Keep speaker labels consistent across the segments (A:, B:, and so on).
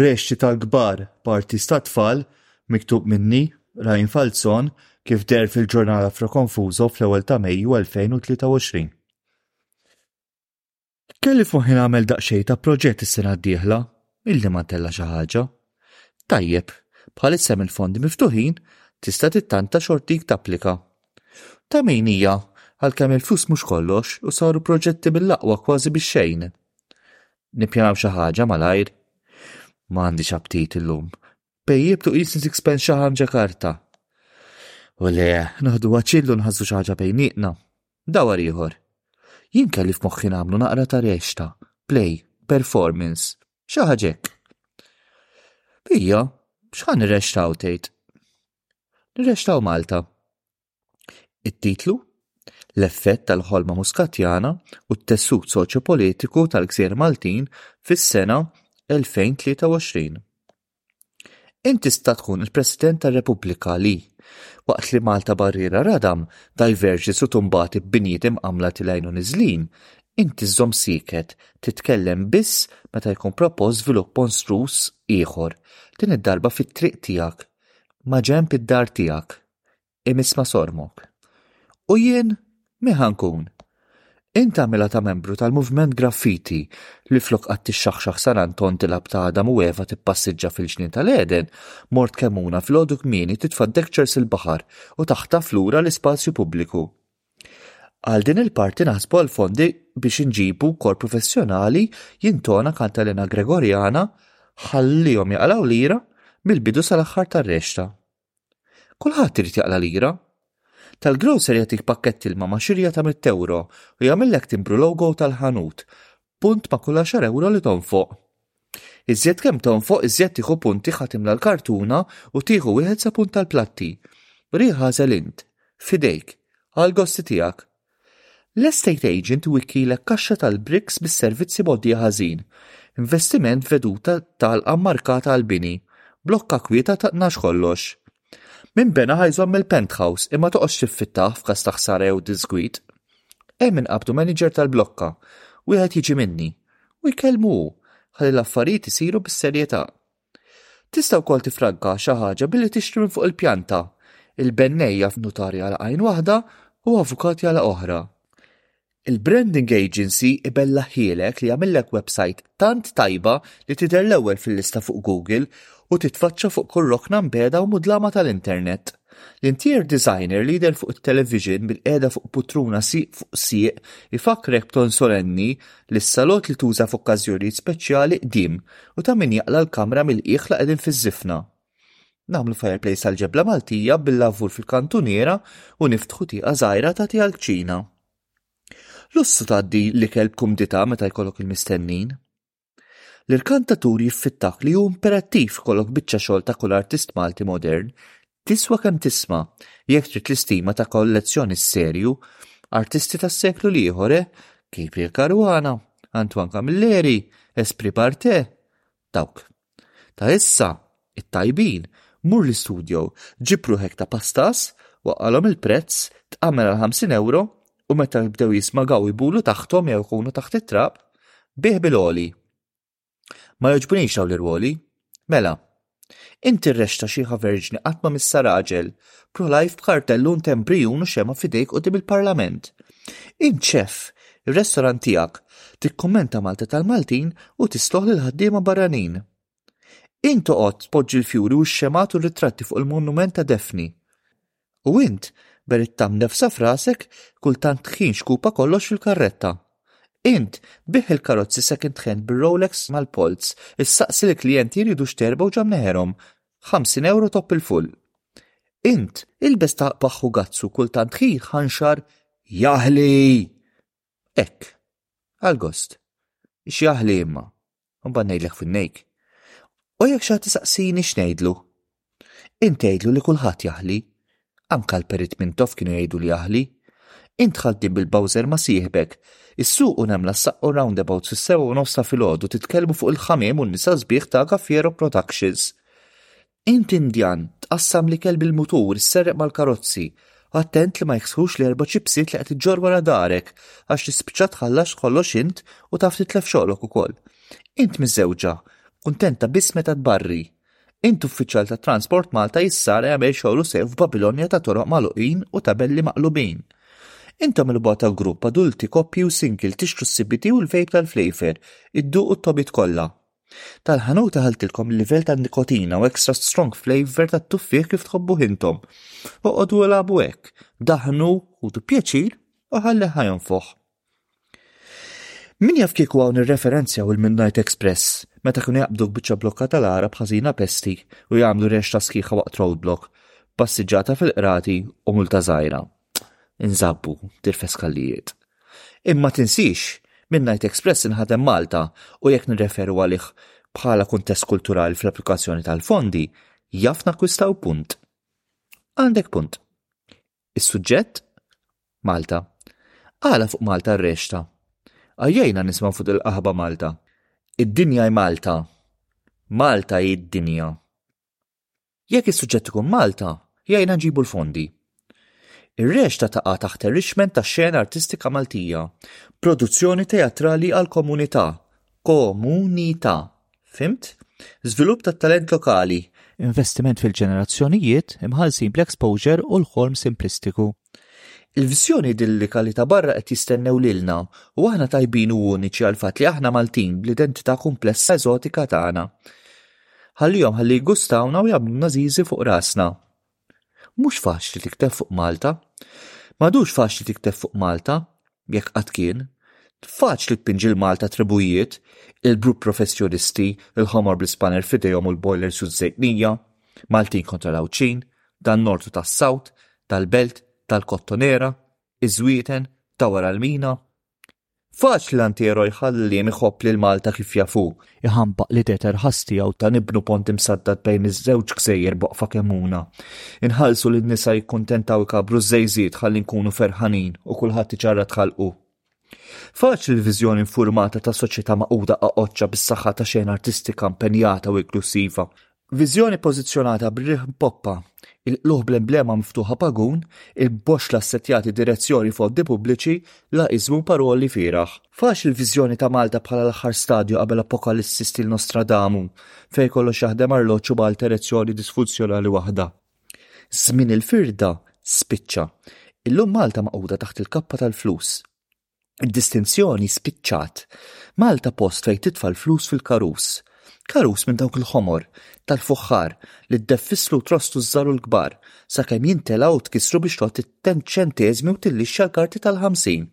A: Rexxi tal-kbar parties tat-tfal, miktub minni, Ryan Falzon, kif deher fil-ġurnal Afroconfuso fl-ewwel ta' Mejju 2023. Kelli f'moħħi nagħmel daqsxejn ta' proġett is-sena d-dieħla, illi ma ntella' xi ħaġa. Tajjeb, bħalissa hemm il-fondi miftuħin, tista' tittanta x'ort dik tapplika. Ta' min hija, għalkemm il-flus mhux kollox u saru proġetti mill-aqwa kważi bix-xejn. Nippjanaw xi ħaġa malajr. Ma għandix aptit illum. Pejjib tu qisni sixpence xi ħanġa karta. U le, naħdu għaċillu nħassu xi ħaġa bejnietna. Dawar ieħor. Jien kelli f'moħħi nagħmlu naqra ta' reċta, play, performance, xi ħaġek. Ija, x'ħan nirrextaw tgħid? Nirrextaw Malta. It-titlu, L-effett tal-ħolma Muskatjana u t-tessut soċjopolitiku tal-gżejjer Maltin fis-sena 2023. Int tista' tkun il-President tar-Repubblika li, waqt li Malta barriera radam, diverges u tumbati b'binjiet imqammla tilgħin u niżlin, inti żżomm sieket, titkellem biss meta jkun propost żvilupp monstruż ieħor, din id-darba fit-triq tiegħek, maġenb id-dar tiegħek. imiss ma' sormok. U jien min ħankun? Int għamilha ta' membru tal-movement graffiti li flok qatt tixxaħxaħ San Anton tilab ta' Adam u Eva tippassiġġa fil-ġnien tal-Eden, mort kemmuna filgħodu kmieni titfa' dekċers il-baħar u taħtaf lura l-ispazju pubbliku. Għal din il-parti naħsbu għal fondi biex inġibu kor professjonali jintona kantalina Gregorjana ħallihom jaqlaw lira mill-bidu sal-aħħar tar-rexta. Kulħadd irid jaqla' lira. Tal-grocer jagħtik pakkett ilma ma' xirja ta' mitt ewro u jagħmillek timbru logo tal-ħanut, punt ma' kull għaxar ewro li tonfoq. Iżjed kemm tonfoq iżjed tieħu punti ħa timla' l-kartuna u tieħu wieħed sa punt tal-platti. Riħ għażel int. F'idejk. Għall-gosti tiegħek. L-estate agent iwikkilek kaxxa tal-bricks bis-servizzi mgħoddija ħażin, investiment f'veduta talqa mmarkata għall-bini, blokka kwieta ta' tnax kollox. Min bena ħa jżomm il-penthouse imma toqgħodx tiffittah f'każ ta' ħsara jew diżgwid. Hemm inqabdu maniġer tal-blokka, wieħed jiġi minni, u jkellmu hu, ħalli l-affarijiet isiru bis-serjetà. Tista' wkoll tiffranka xi ħaġa billi tixtri minn fuq il-pjanta. Il-bennej jaf nutari għal għajn waħda u avukat jala oħra. Il-branding agency ibellaħhielek li jagħmillek websajt tant tajba li tidher l-ewwel fil-lista fuq Google u titfaċċa fuq kull rokna mbiegħda u mudlama tal-internet. L-interior designer li jidher fuq it-television bil-qiegħda fuq putruna sieq fuq sieq ifakkrek b'ton solenni lis-salott li tuża f'okkażjonijiet speċjali qdiem u ta' min jaqla' l-kamra mill-qiegħ la qegħdin fiż-żifna. Nagħmlu fireplace għall-ġebla Maltija bil-lavvur fil-kantuniera u niftħu tieqa żgħira tagħti għall-kċina. Lussu tgħaddi l-ikel b'kumdità meta jkollok il-mistennin. L-irkantatur jiffittak li hu imperattiv ikollok biċċa xogħol ta' kull artist Malti modern, tiswa kemm tisma', jekk trid l-istima ta' kollezzjoni serju, artisti tas-seklu l-ieħor, eh, Gabriel Caruana, Antoine Camilleri, Esprit Barthe, dawk. Ta' issa, It-tajbin, mur l-istudio, ġib ruħek ta' pastas, waqqagħlhom il-prezz, tqammel għal 50 ewro u meta jibdew jismagaw ibulu taħthom jew ikunu taħt it-trab, bigħ bil-għoli. Ma jogħġbunix dawn l-irwoli. Mela, Inti r-rexta xieħa verġni qatt ma missa raġel, pro-life b'kartellun tembrijun u xema fidejk u il-parlament. Int ċef, il-restorant tijak, tikkommenta Malta tal-Maltin u tisloħ l-ħaddiema barranin. Int toqgħod tpoġġi l-fjuri u x-xemgħat u r-ritratti fuq il-monument ta' Daphne. U int, beritta mnefsa f'rasek, kultant tħin xkupa kollox fil-karretta. Int, biħ il-karozzi second hand bir-Rolex mal-polz, issaqsi lill-klijenti jridu x'terba u ġab neħerhom, 50 ewro topp il-full. Int, ilbes taqbaħ u gazzu kultant tħin ħanxar, Jaħli! Hekk. Għall-gost. X'jaħli imma. Mbagħad ngħidlek fin-nejk. U jekk xi tisaqsini x'ngħidlu? Intgħidlu li kulħadd jaħli. Anka l-perit minn tof kienu jgħidu li jaħli. Int ħaddim bil-Bowser ma sieħbek. Is-suq u nemla saqqu roundabouts fis-sew u nofs ta' filgħodu titkellmu fuq il-ħamiem u n-nisa sbieħ ta' Gaffiero Productions. Int Indjan, tqassam l-ikel bil-mutur, isserreq mal-karozzi. Attent li ma jiksħux l-erba' ċipsiet li qed iġġorr wara darek, għax tispiċċa tħallas kollox int u taf titlef xoqlok ukoll. Int miżżewġa, kuntenta biss meta tbarri. Int uffiċjal ta' Transport Malta jissara jagħmel xogħlu sew f'Babilonja ta' toroq magħluqin u tabelli maqlubin. Intom il-bogħta grupp adulti koppji u single tixtru s-CBD u l-vape tal-flejfer, idduqu t-togħbiet kollha. Tal-ħanut daħaltilkom livell ta' nikotina u extra strong flavor ta' tuffieħ kif tħobbuh intom. Oqogħdu ilagħbu hekk, daħnu u tu pjaċir u ħalli ħajhom fuq. Min jaf kieku hawn ir-referenzja u l-Midnight Express meta kienu jaqbdu biċċa blokka tal-għarab ħażina pesti u jagħmlu rex ta' sħiħa waqt roadblock, passiġġata fil-qrati u multa żgħira. nżabbu tirfes kallijiet. Imma tinsix, Midnight Express inħadem Malta u jekk nirreferu għalih bħala kuntest kulturali fl-applikazzjoni tal-fondi, jaf nakkwistaw punt. Għandek punt. Is-suġġett? Malta. Għala fuq Malta r-rexta? Għajjajna nisma' fuq il-qaħba Malta. Id-dinja hi Malta. Malta hi d-dinja. Jekk is-suġġett ikun Malta, jgħinna nġibu l-fondi. Ir-reċta taqa' taħt Enrichment tax-Xena Artistika Maltija, Produzzjoni Teatrali għall-Komunità, Ko-mu-ni-ta', fhimt? Żvilupp tat-Talent Lokali, Investiment fil-Ġenerazzjonijiet, Imħallsin bl-Exposure u l-Ħolm Simplistiku. Il-viżjoni idillika li ta' barra qed jistennew lilna u aħna tajbin u uniċi għall-fatt li aħna Maltin bl-identità kumplessa eżotika tagħna. Ħallihom ħalli jgustawna u jagħmluna żiżi fuq rasna. Mhux faċli tikteb fuq Malta. M'għadux faċli tikteb fuq Malta, jekk qatt kien. Faċli tpinġi l-Malta tribujiet, il-grupp professjonisti, il-ħomor bl-ispanner f'idejhom u l-boiler suit żejtnija, Maltin kontra l-Għawdxin, tan-Nord u tas-South, tal-Belt, tal-Kottonera, iż-Żwieten, ta' wara l-mina, Faċli l-antiero jħalli l-jiem iħobb lil Malta kif jafu. Iħampaq l-idea terħas tiegħu ta' nibnu pont imsaddad bejn iż-żewġ gżejjer b'oqfa kemmuna. Inħallsu lin-nisa jikkuntentaw ikabru ż-żejżiet ħalli nkunu ferħanin u kulħadd iċarrat ħalqu. Faċli l-viżjoni nfurmata ta' soċjetà magħquda aqgħodxa bis-saħħa ta' xejn artistika mpenjata u inklussiva. Viżjoni pożizzjonata b'riħ poppa, il-qlugħ bl-emblema miftuħa pagun, il-boxxla ssettjati direzzjoni fondi pubbliċi la iżmu paroli fieragħ. Faċli l-viżjoni ta' Malta bħala l-aħħar stadju qabel apokalissi stil Nostradamu, fejn kollox jaħdem arloġġ u b'alterezzjoni disfunzjonali waħda. Żmien il-firda spiċċa. Illum Malta magħquda taħt il-kappa tal-flus. Id-distinzjoni spiċċat. Malta post fejn titfa' l-flus fil-karus. Karus minn dawk il-ħomor, tal-fuħħar, li ddeffislu u trostu ż-żgħar u l-kbar, sakemm jintelgħu u tkissru biex tgħodd it-ċenteżmi u tillixxa l-karti tal-ħamsin.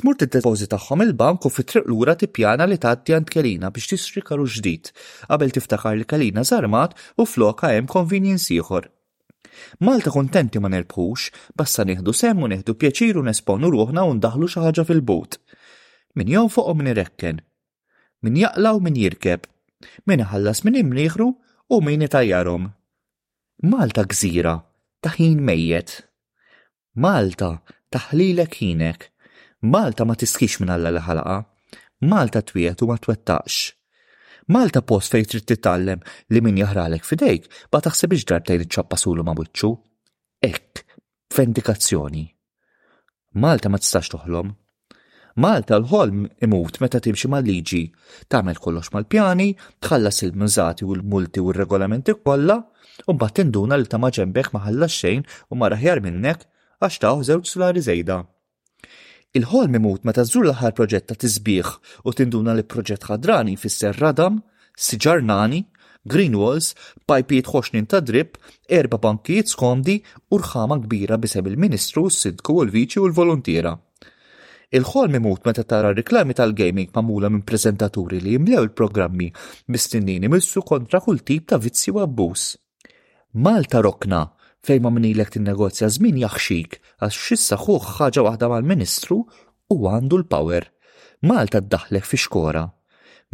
A: Tmur tiddepożitahom il-bank u fit-triq lura tippjana li tgħaddi għand Kelina biex tixtri karus ġdid, qabel tiftakar li Kelina żarmat u flokha hemm convenience ieħor. Malta kuntenti ma nirbħux, basta nieħdu sehem u nieħdu pjaċir u nesponu ruħna u ndaħħlu xi ħaġa fil-but. Min jonfoq u min irekken. Min jaqla' u min jirkeb. Min iħallas minn imnieħru u min itajjarhom. Malta gżira ta' ħin mejjet. Malta, taħlilek ħinek. Malta ma tistħix minn Alla li ħalaqha. Malta twiegħed u ma twettaqx. Malta post fejn trid titgħallem li min jaħraqlek f'idejk ma taħsibhiex darbtejn iċċappasulu ma' wiċċu. Hekk, f'endikazzjoni. Malta ma tistax toħlom. Malta l-ħolm imut meta timxi mal-liġi, tagħmel kollox mal-pjani, tħallas il-mżati u l-multi u r-regolamenti kollha, u mbagħad tinduna li ta' maġenbek ma ħallas xejn u mar aħjar minnek għax tawh żewġ sulari żejda. Il-ħolm imut meta żżur l-aħħar proġett ta' tisbiħ u tinduna li proġett ħadran jfisser radam siġar nani, green walls, pajpijiet ħoxnin ta' drip, erba' bankijiet skomdi u rħama kbira b'isem il-Ministru, s-Sindku u l-Viċi u l-voluntiera. Il-ħolm imut meta tara r-riklami tal-gaming magħmula minn preżentaturi li jimlew il-programmi mistennijin imissu kontra kull tip ta' vizzju u abbuż. Malta rokna fejn ma minilek tinnegozja żmien jaħxik għax x'issa ħuh ħaġa waħda mal-Ministru u għandu l-power. Malta ddaħħlek fi xkora.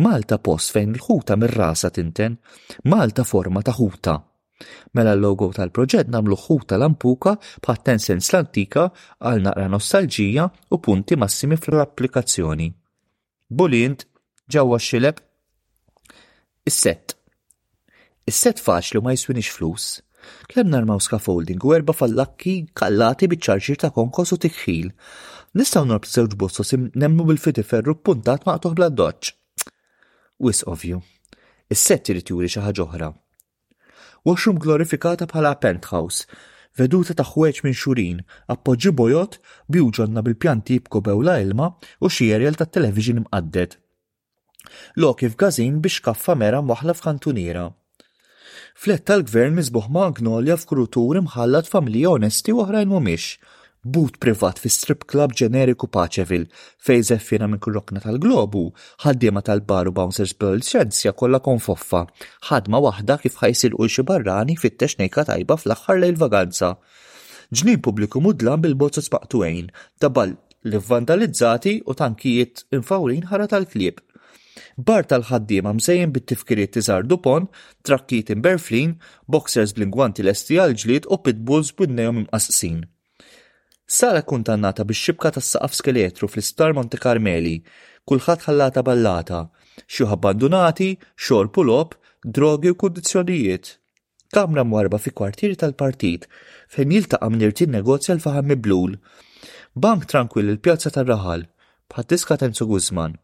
A: Malta post fejn il-ħuta minn rasha tinten. Malta forma ta' ħuta. Mela l-logo tal-proġett nagħmluh ħuta lampuka bħat ten cents l-antika għal naqra nostalġija u punti massimi fl-applikazzjoni. Bully int ġewwa x-xileb? Is-sett. Is-sett faċli u ma jiswinix flus. Kemm narmaw scaffolding u erba' fallakki kallati biċ-ċarġir ta' konkos u tikħil. Nistgħu norbtu żewġ bossos imnemmu bil-fiti ferru ppuntat maqtugħ bl-addoċċ. Wisq ovvju. Is-sett irid juri xi ħaġa oħra. Washroom glorifikata bħala penthouse, veduta ta' ħwejġ minxurin, appoġġi bojod, bjut ġonna bil-pjanti jibku b'ewla ilma u xi erjel tat-television imqadded. Loki f'gażin bi xkaffa mera mwaħħla f'kantuniera. Flat tal-gvern miżbuħ ma' agnolja f'krutur imħallat familji onesti u oħrajn mhumiex. But privat fi strip club ġeneriku Paceville, fejn żeffiena minn kull rokna tal-globu, ħaddiema tal-bar u bouncers bl-urġenzja kollha konfoffa. Ħadma waħda kif ħa jsir ul xi barrani jfittex nejka tajba fl-aħħar lejl vaganza. Ġnien pubbliku mudlam bil-bozzos maqtugħin, taball vvandalizzati u tankijiet imfawrin ħara tal-klieb. Bar tal-ħaddiema mżejjen bit-tifkiriet iżgħar Dupont, trakkijiet imberflin, boxers bl-ingwanti lesti għall-ġlied u pit bulls b'widnejhom imqassqsin. Sala kkuntannata bix-xibka tas-saqaf skeletru fl-Isptar Monte Karmeli, kulħadd ħallatha ballata, xjuħ abbandunati, xorb u logħob, drogi u kundizzjonijiet. Kamra mwarba fi kwartieri tal-Partit fejn jiltaqa' mingħajr tinnegozja l-faħam miblul. Bank trankwill il-Pjazza tar-Raħal, bħad-diska ta' Enzo Guzman.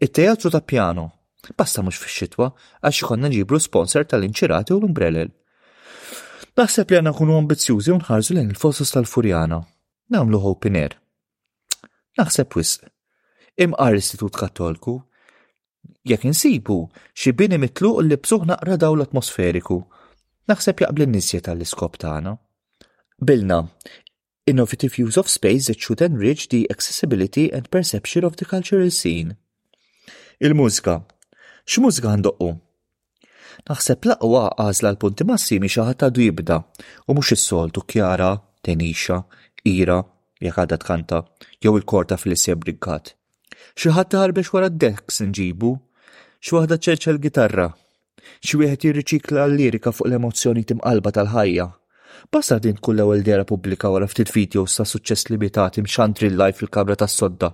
A: It-Teatru ta' Pjano. Basta mhux fix-xitwa, għax ikollna nġibru sponsor tal-inċirati u l-umbrelel. Naħseb li għandna nkunu ambizzjużi u nħarsu lejn il-Fosos tal-Furjana. Nagħmluh open air. Naħseb wisq. Imqar istitut kattolku, jekk insibu xi bini mitluq li bsuħ naqra dawl atmosferiku. Naħseb jaqbli nizje tal-iskop tagħna. Bilna, innovative use of space that should enrich the accessibility and perception of the cultural scene. Il-mużika. X'mużika ndoqqu? Naħseb l-aqwa għażla l-punti massimi xi ħadd għadu jibda u mhux is-soltu Kjara, Tenixa, Ira, jekk għadha tkanta, jew il-kor ta' Felicia Brincat. Xi ħadd iħarbex wara d-desks inġibu, xi waħda ċerċel gitarra, xi wieħed jirriċikla l-lirika fuq l-emozzjoni timqalba tal-ħajja. Basta din tkun l-ewwel dera pubblika wara ftit videos ta' suċċess limitati mxantri l-live fil-kamra tas-sodda,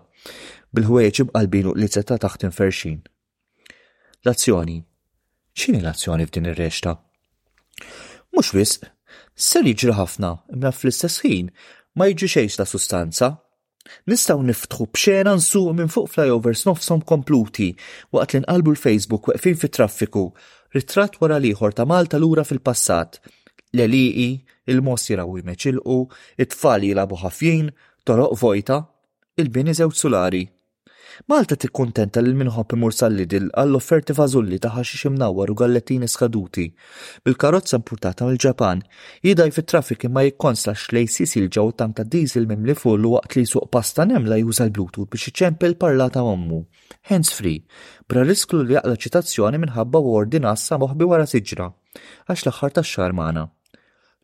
A: bil-ħwejjeġ imqalbin u qliezet ta' taħt inferxin. L-azzjoni. X'inhi l-azzjoni f'din ir-rexta? Mhux wisq, ser jiġri ħafna, imma fl-istess ħin ma jiġri xejn ta' sustanza. Nistgħu niftħu b'xena nsuq minn fuq flyovers nofshom kompluti waqt li nqalbu l-Facebook weqfin fit-traffiku, ritratt wara l-ieħor ta' Malta lura fil-passat, l-għelieqi, il-mogħoż jilgħu jmeċilqu, it-tfal jilagħbu ħafjin, toroq vojta, il-bini żewġ sulari. Malta tikkuntenta lil min iħobb imur sal-Lidl għall-offerti fażulli ta' ħaxix imnawwar u gallettini skaduti. Bil-karozza impurtata mill-Ġapan, jidgħi fit-traffic imma jikkonslax li jsisi l-ġeww it-tank tad-diesel mimli full waqt li jsuq pasta nemla juża l-Bluetooth biex iċempel parlata ommu, hands-free, bla risklu li jaqla' ċitazzjoni minħabba ward in-għassa moħbi wara siġra, għax l-aħħar tax-xahar magħna.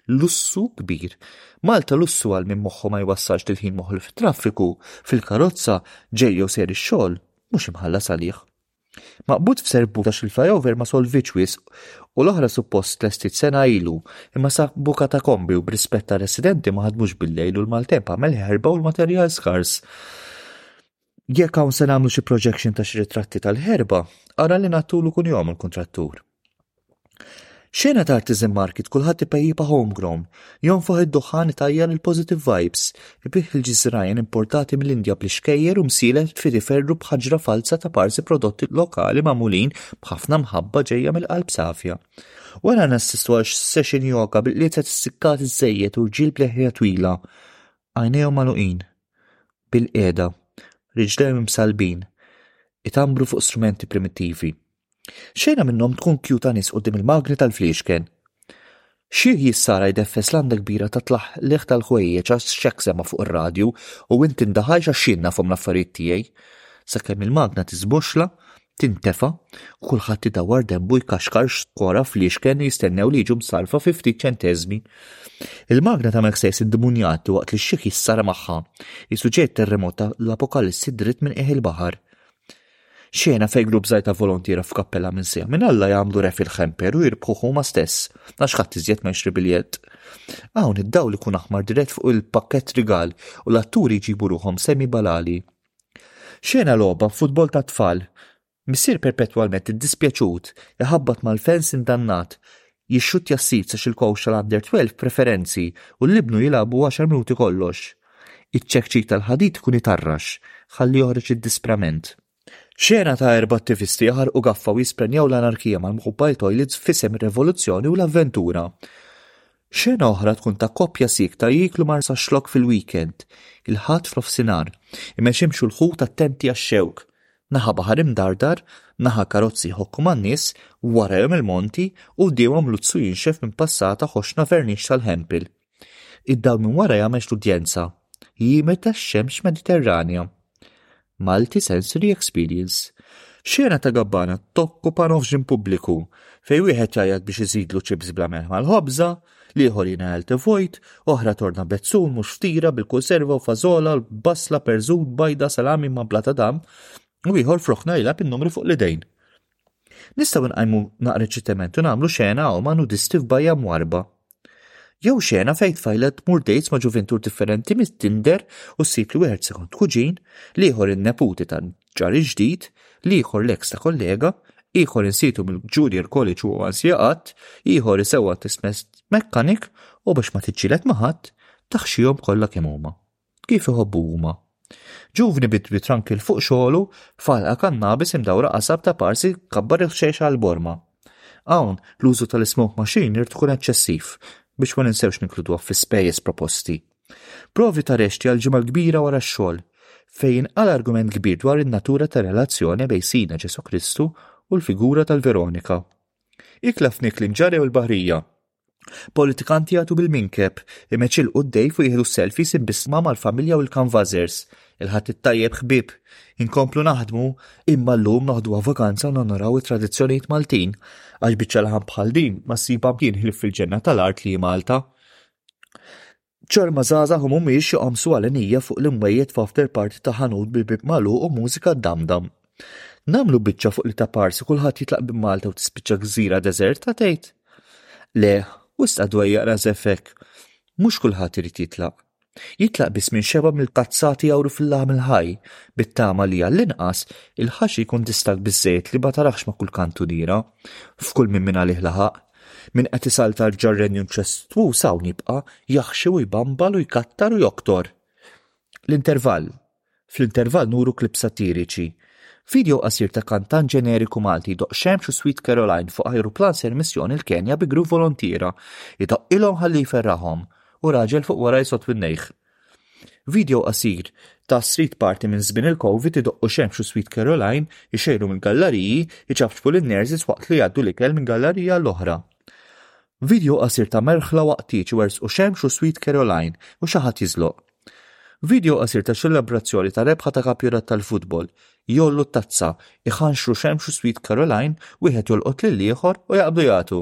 A: lussu kbir. Malta lussu għal min moħħu ma jwassalx tilħin moħlu fit-traffiku, fil-karozza, ġej jew sejr ix-xogħol, mhux imħallas għalih. Maqbud f'serbu għax il-flyover ma solvitx wisq u l-oħra suppost tlestiet sena ilu, imma sa bu katakombi u b'rispett għar-residenti ma ħadmux bil-lejl u l-maltemp għamel ħerba u l-materjal skars. Jekk hawn se nagħmlu xi projection ta' xi ritratti tal-ħerba, ara li nattulu kun jom il-kuntrattur. Xena ta' artisan market kulħadd ipejjipa homegrown, jonfoħ id-duħħan itajjar il-positive vibes, ibih il-ġiżrajn importati mill-Indja bl-ixkejjer u msielet f'fidi ferru b'ħaġra falza ta' parsi prodotti lokali magħmulin b'ħafna mħabba ġejja mill-qalb safja. Wara nassistu għal session yoga bil-qlieta tissikkati żejjed u rġiel b'leħja twila. Għajnejhom magħluqin. bilqiegħda, riġlejhom imsallbin, itambru fuq strumenti primittivi. Xejna minnhom tkun kju ta' nies quddiem il-magni tal-fliexken. Xi jissara jdeffes landa kbira ta' tlaħ liħ tal-ħwejjeġ għax x'hekk sema' fuq ir-radju u int tindaħalx għax jien nafhom l-affarijiet tiegħi. Sakemm il-magna tiżboxxla tintefa' u kulħadd idawwar denbu jkaxkar x'skora fliexken u jistennew li jiġu msarrfa fi ftit ċenteżmi. Il-magna ta' Merxes indimmunjat waqt li x-xiħ jissara magħha, qisu ġej terremot ta' l-Apokalissi dritt minn qiegħ il-baħar. Xena fej grupp żgħir ta' volontiera f'kappella minn sejħ minn Alla jagħmlu ref il-ħemper u jirbħuh huma stess, għax ħadd iżjed ma jixri biljett. Hawn id-dawl ikun aħmar dirett fuq il-pakkett rigal u l-atturi jġibu ruħhom semi balali. Xena logħba futbol tat-tfal, missier perpetwalment iddispjaċut iħabbat mal-fence indannat, jixxuttja s-sid sa x'il-kowċ tal-Under 12 b'preferenzi u l-ibnu jilagħbu għaxar minuti kollox. Iċ-ċekċik tal-ħadid ikun itarrax, ħalli joħroġ id-disprament. Xena ta' erba' attivisti jaħarqu gaffa u jisprenjaw l-anarkija mal-mobile toilets f'isem ir-revoluzzjoni u l-avventura. Xena oħra tkun ta' koppja siekta jieklu marsaxlokk fil-weekend, il-Ħadd f'nofsinhar. Imexx imxu l-ħut attenti għax-xewk. Naħa baħar imdardar, naħa karozzi jħokku man-nies, warajhom il-monti, quddiemhom luzzu jinxef minn passata ħoxna vernix tal-ħempil. Id-dawl minn warajha mhexx l-udjenza. Jiemet tax-xemx Mediterranja. Multi Sensory Experience Xena ta' gabbana tokkupa nofs ġim pubbliku fej wieħed jgħajjat biex iżidlu ċips bla melħ mal-ħobża, l-ieħor jingħel tivojt, oħra torna bezzun mhux ftira bil-kurserva u fażola, basla, perżut, bajda, salami ma' bla ta' dam, u ieħor froħna jilgħab in-numri fuq l-idejn. Nistgħu nqajmu naqra reċitament u nagħmlu xena hawn ma' nudisti f'bajja mwarba. Jew xena fejn tfajla tmur dejts ma' ġuventur differenti mit-tinder u ssib li wieħed sekond kuġin, l-ieħor in-neputi ta' ġar il-ġdid, l-ieħor l-eks ta' kollega, ieħor insitu mill-junior college u ansja qatt, ieħor isewwa test mekkanik u biex ma tiġġieled ma' ħadd, taħxihom kollha kemm huma. Kif iħobbu huma? Ġuvni bitwi trankil fuq xogħlu f'għalqa kannabis imdawra qasab ta' parsi kabbar il-ħxejx għall-borma. Hawn, l-użu tal-ismoke machine irid ikun eċċessiv biex ma ninsewx ninkluduha fl-ispejjeż proposti. Provi ta' rexxi għall-ġimgħa l-kbira wara x-xogħol, fejn jinqala' argument kbir dwar in-natura tar-relazzjoni bejn Sidna Ġesù Kristu u l-figura tal-Veronika. Ikla f'Nik l-Inġarja u l-Baħrija. Politikanti jagħtu bil-minkeb, imeċilqu d-dejf u jieħdu selfies imbissma mal-familja u l-kanvażers. Il-ħadd it-tajjeb ħbieb. Inkomplu naħdmu, imma llum noħduha vakanza u nonoraw it-tradizzjonijiet Maltin. Għax biċċa laħam bħal din ma ssibha mkien ħlief fil-ġenna tal-art li hi Malta. Ċorma żgħażagħ u mhumiex joqomsu għal għenija fuq l-imwejjed f'after party ta' ħanut bil-bieb magħluq u mużika dam-dam. Nagħmlu biċċa fuq li ta' parsi kulħadd jitlaq bi Malta u tispiċċa gżira deżerta tgħid? Le, wisq dwejjaq rażef hekk. Mhux kulħadd irid jitlaq. Jitlaq biss min xeba' mill-kazzati jgħawru fil-laħam il-ħaj, bit-tama li għall-inqas il-ħaxi jkun distakk biżżejjed li ma taraħx ma' kull kantuniera, f'kull minn minn għalih laħaq. Min qed isaltar ġar-renju nċestuż hawn jibqa' jaħxi u jbambal u jkattar u joktor. L-intervall Fl-intervall nuru klips satiriċi. Video qasir ta' kantant ġeneriku Malti jdoqq Xemx u Sweet Caroline fuq ajruplan ser missjoni l-Kenja bi grupp volontiera. Idoqqilhom ħalli jferraħhom. U raġel fuq wara jsott winnejh. Video qasir ta' street party minn żmien il-Covid idoqqu xemx u Sweet Caroline ixejru mill-gallariji jċafċfu lin-nurses waqt li jgħaddu l-ikel minn gallarija għal oħra. Video qasir ta' merħla waqt tieġ iwerżqu xemx u Sweet Caroline u xi ħadd jiżloq. Video qasir ta' ċelebrazzjoni ta' rebħa ta' kapjonat tal-futbol, jgħollu t-tazza, iħanxru xemx u Sweet Caroline, wieħed jolqot lill-ieħor u jaqbdu jagħtu.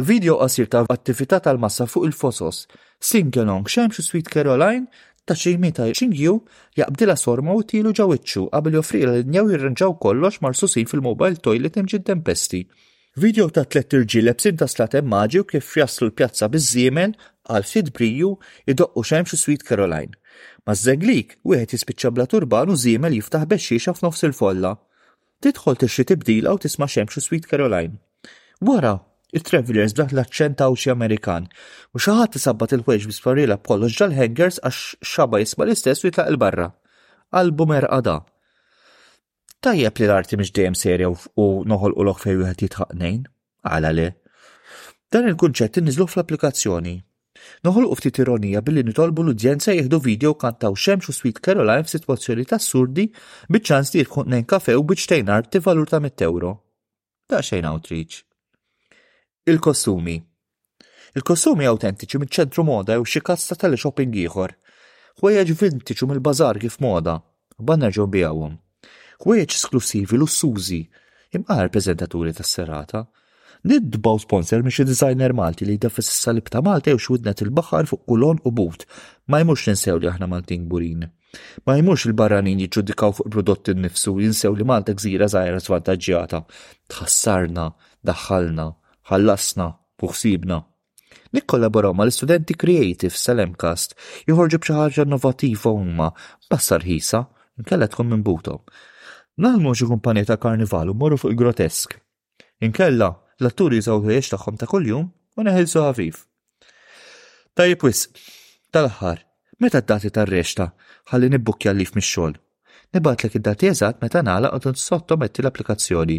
A: Video qasir ta' attività tal-massa fuq il-fosos Singalong, Xemx u Sweet Caroline ta' xejmi ta' Xingju jaqbdila sorma u tilu ġawiċċu qabel joffrila li njaw jirranġaw kollox marsusin fil-mobile toilet imġidden pesti. Video ta' tliet irġiel lebsin ta' slatem maġi u kif jaslu l-pjazza biż-żiemel għal ftit briju jdoqqu Xemx u Sweet Caroline. Maż-żeglik, wieħed jispiċċa bla turban u żiemel jiftaħ bexxiexa f'nofs il-folla. Tidħol tixtri tibdila u tisma' xemx u Sweet Caroline. Wara, it-Travellers b'dak l-aċċent Għawdxi Amerikan, u xi ħadd isabbat il-ħwejġ bi sparriela b'kollox ġal-hangers għax xaba jisma' l-istess u jitlaq 'il barra. Qalbu merqa da. Tajjeb li l-arti mhix dejjem serja u noħolqu lok fejn wieħed jidħaq tnejn. Għala le? Dan il-kunċett inniżlu fl-applikazzjoni. Noħolqu ftit ironija billi nitolbu l-udjenza jieħdu video kantaw xemx u Sweet Caroline f'sitwazzjoni ta' assurdi biċ-ċans li jidħu tnejn kafe u biċċtejn arti valur ta' 100 euro. Daqsxejn outreach. Il-kostumi. Il-kostumi awtentiċi miċ-ċentru moda jew xi każ ta' teleshopping ieħor. Ħwejjeġ vintage u mill-bazaar kif moda. Mbagħad nerġgħu nbigħuhom. Ħwejjeġ esklussivi lussużi. Imqar il-preżentaturi tas-serata. Nintbgħu sponsor minn xi designer Malti li jdeffes is-salib ta' Malta jew xi widnet il-baħar fuq kulon u but. Ma jmux ninsew li aħna Maltin kburin. Ma jmux il-barranin jiġġudikaw fuq il-prodott innifsu u jinsew li Malta gżira żgħira żvantaġġjata. Tħassarna, daħħalna, ħallasna u ħsiebna. Nikkollaboraw mal-istudenti creative sal-MCAST joħorġu b'xi ħaġa innovattiva huma bassa rħisa, inkella tkun minn butom. Naħdmu xi kumpanija ta' karnival u morru fuq il-grotesk. Inkella, l-atturi jużaw ħwejjeġ tagħhom ta' kuljum u neħilsu ħafif. Tajjeb wis, tal-aħħar, meta d-dati tar-rexta ħalli nibbukkja l-lif mix-xogħol. Nibatlek id-dati eżatt meta nagħlaq u sottometti l-applikazzjoni.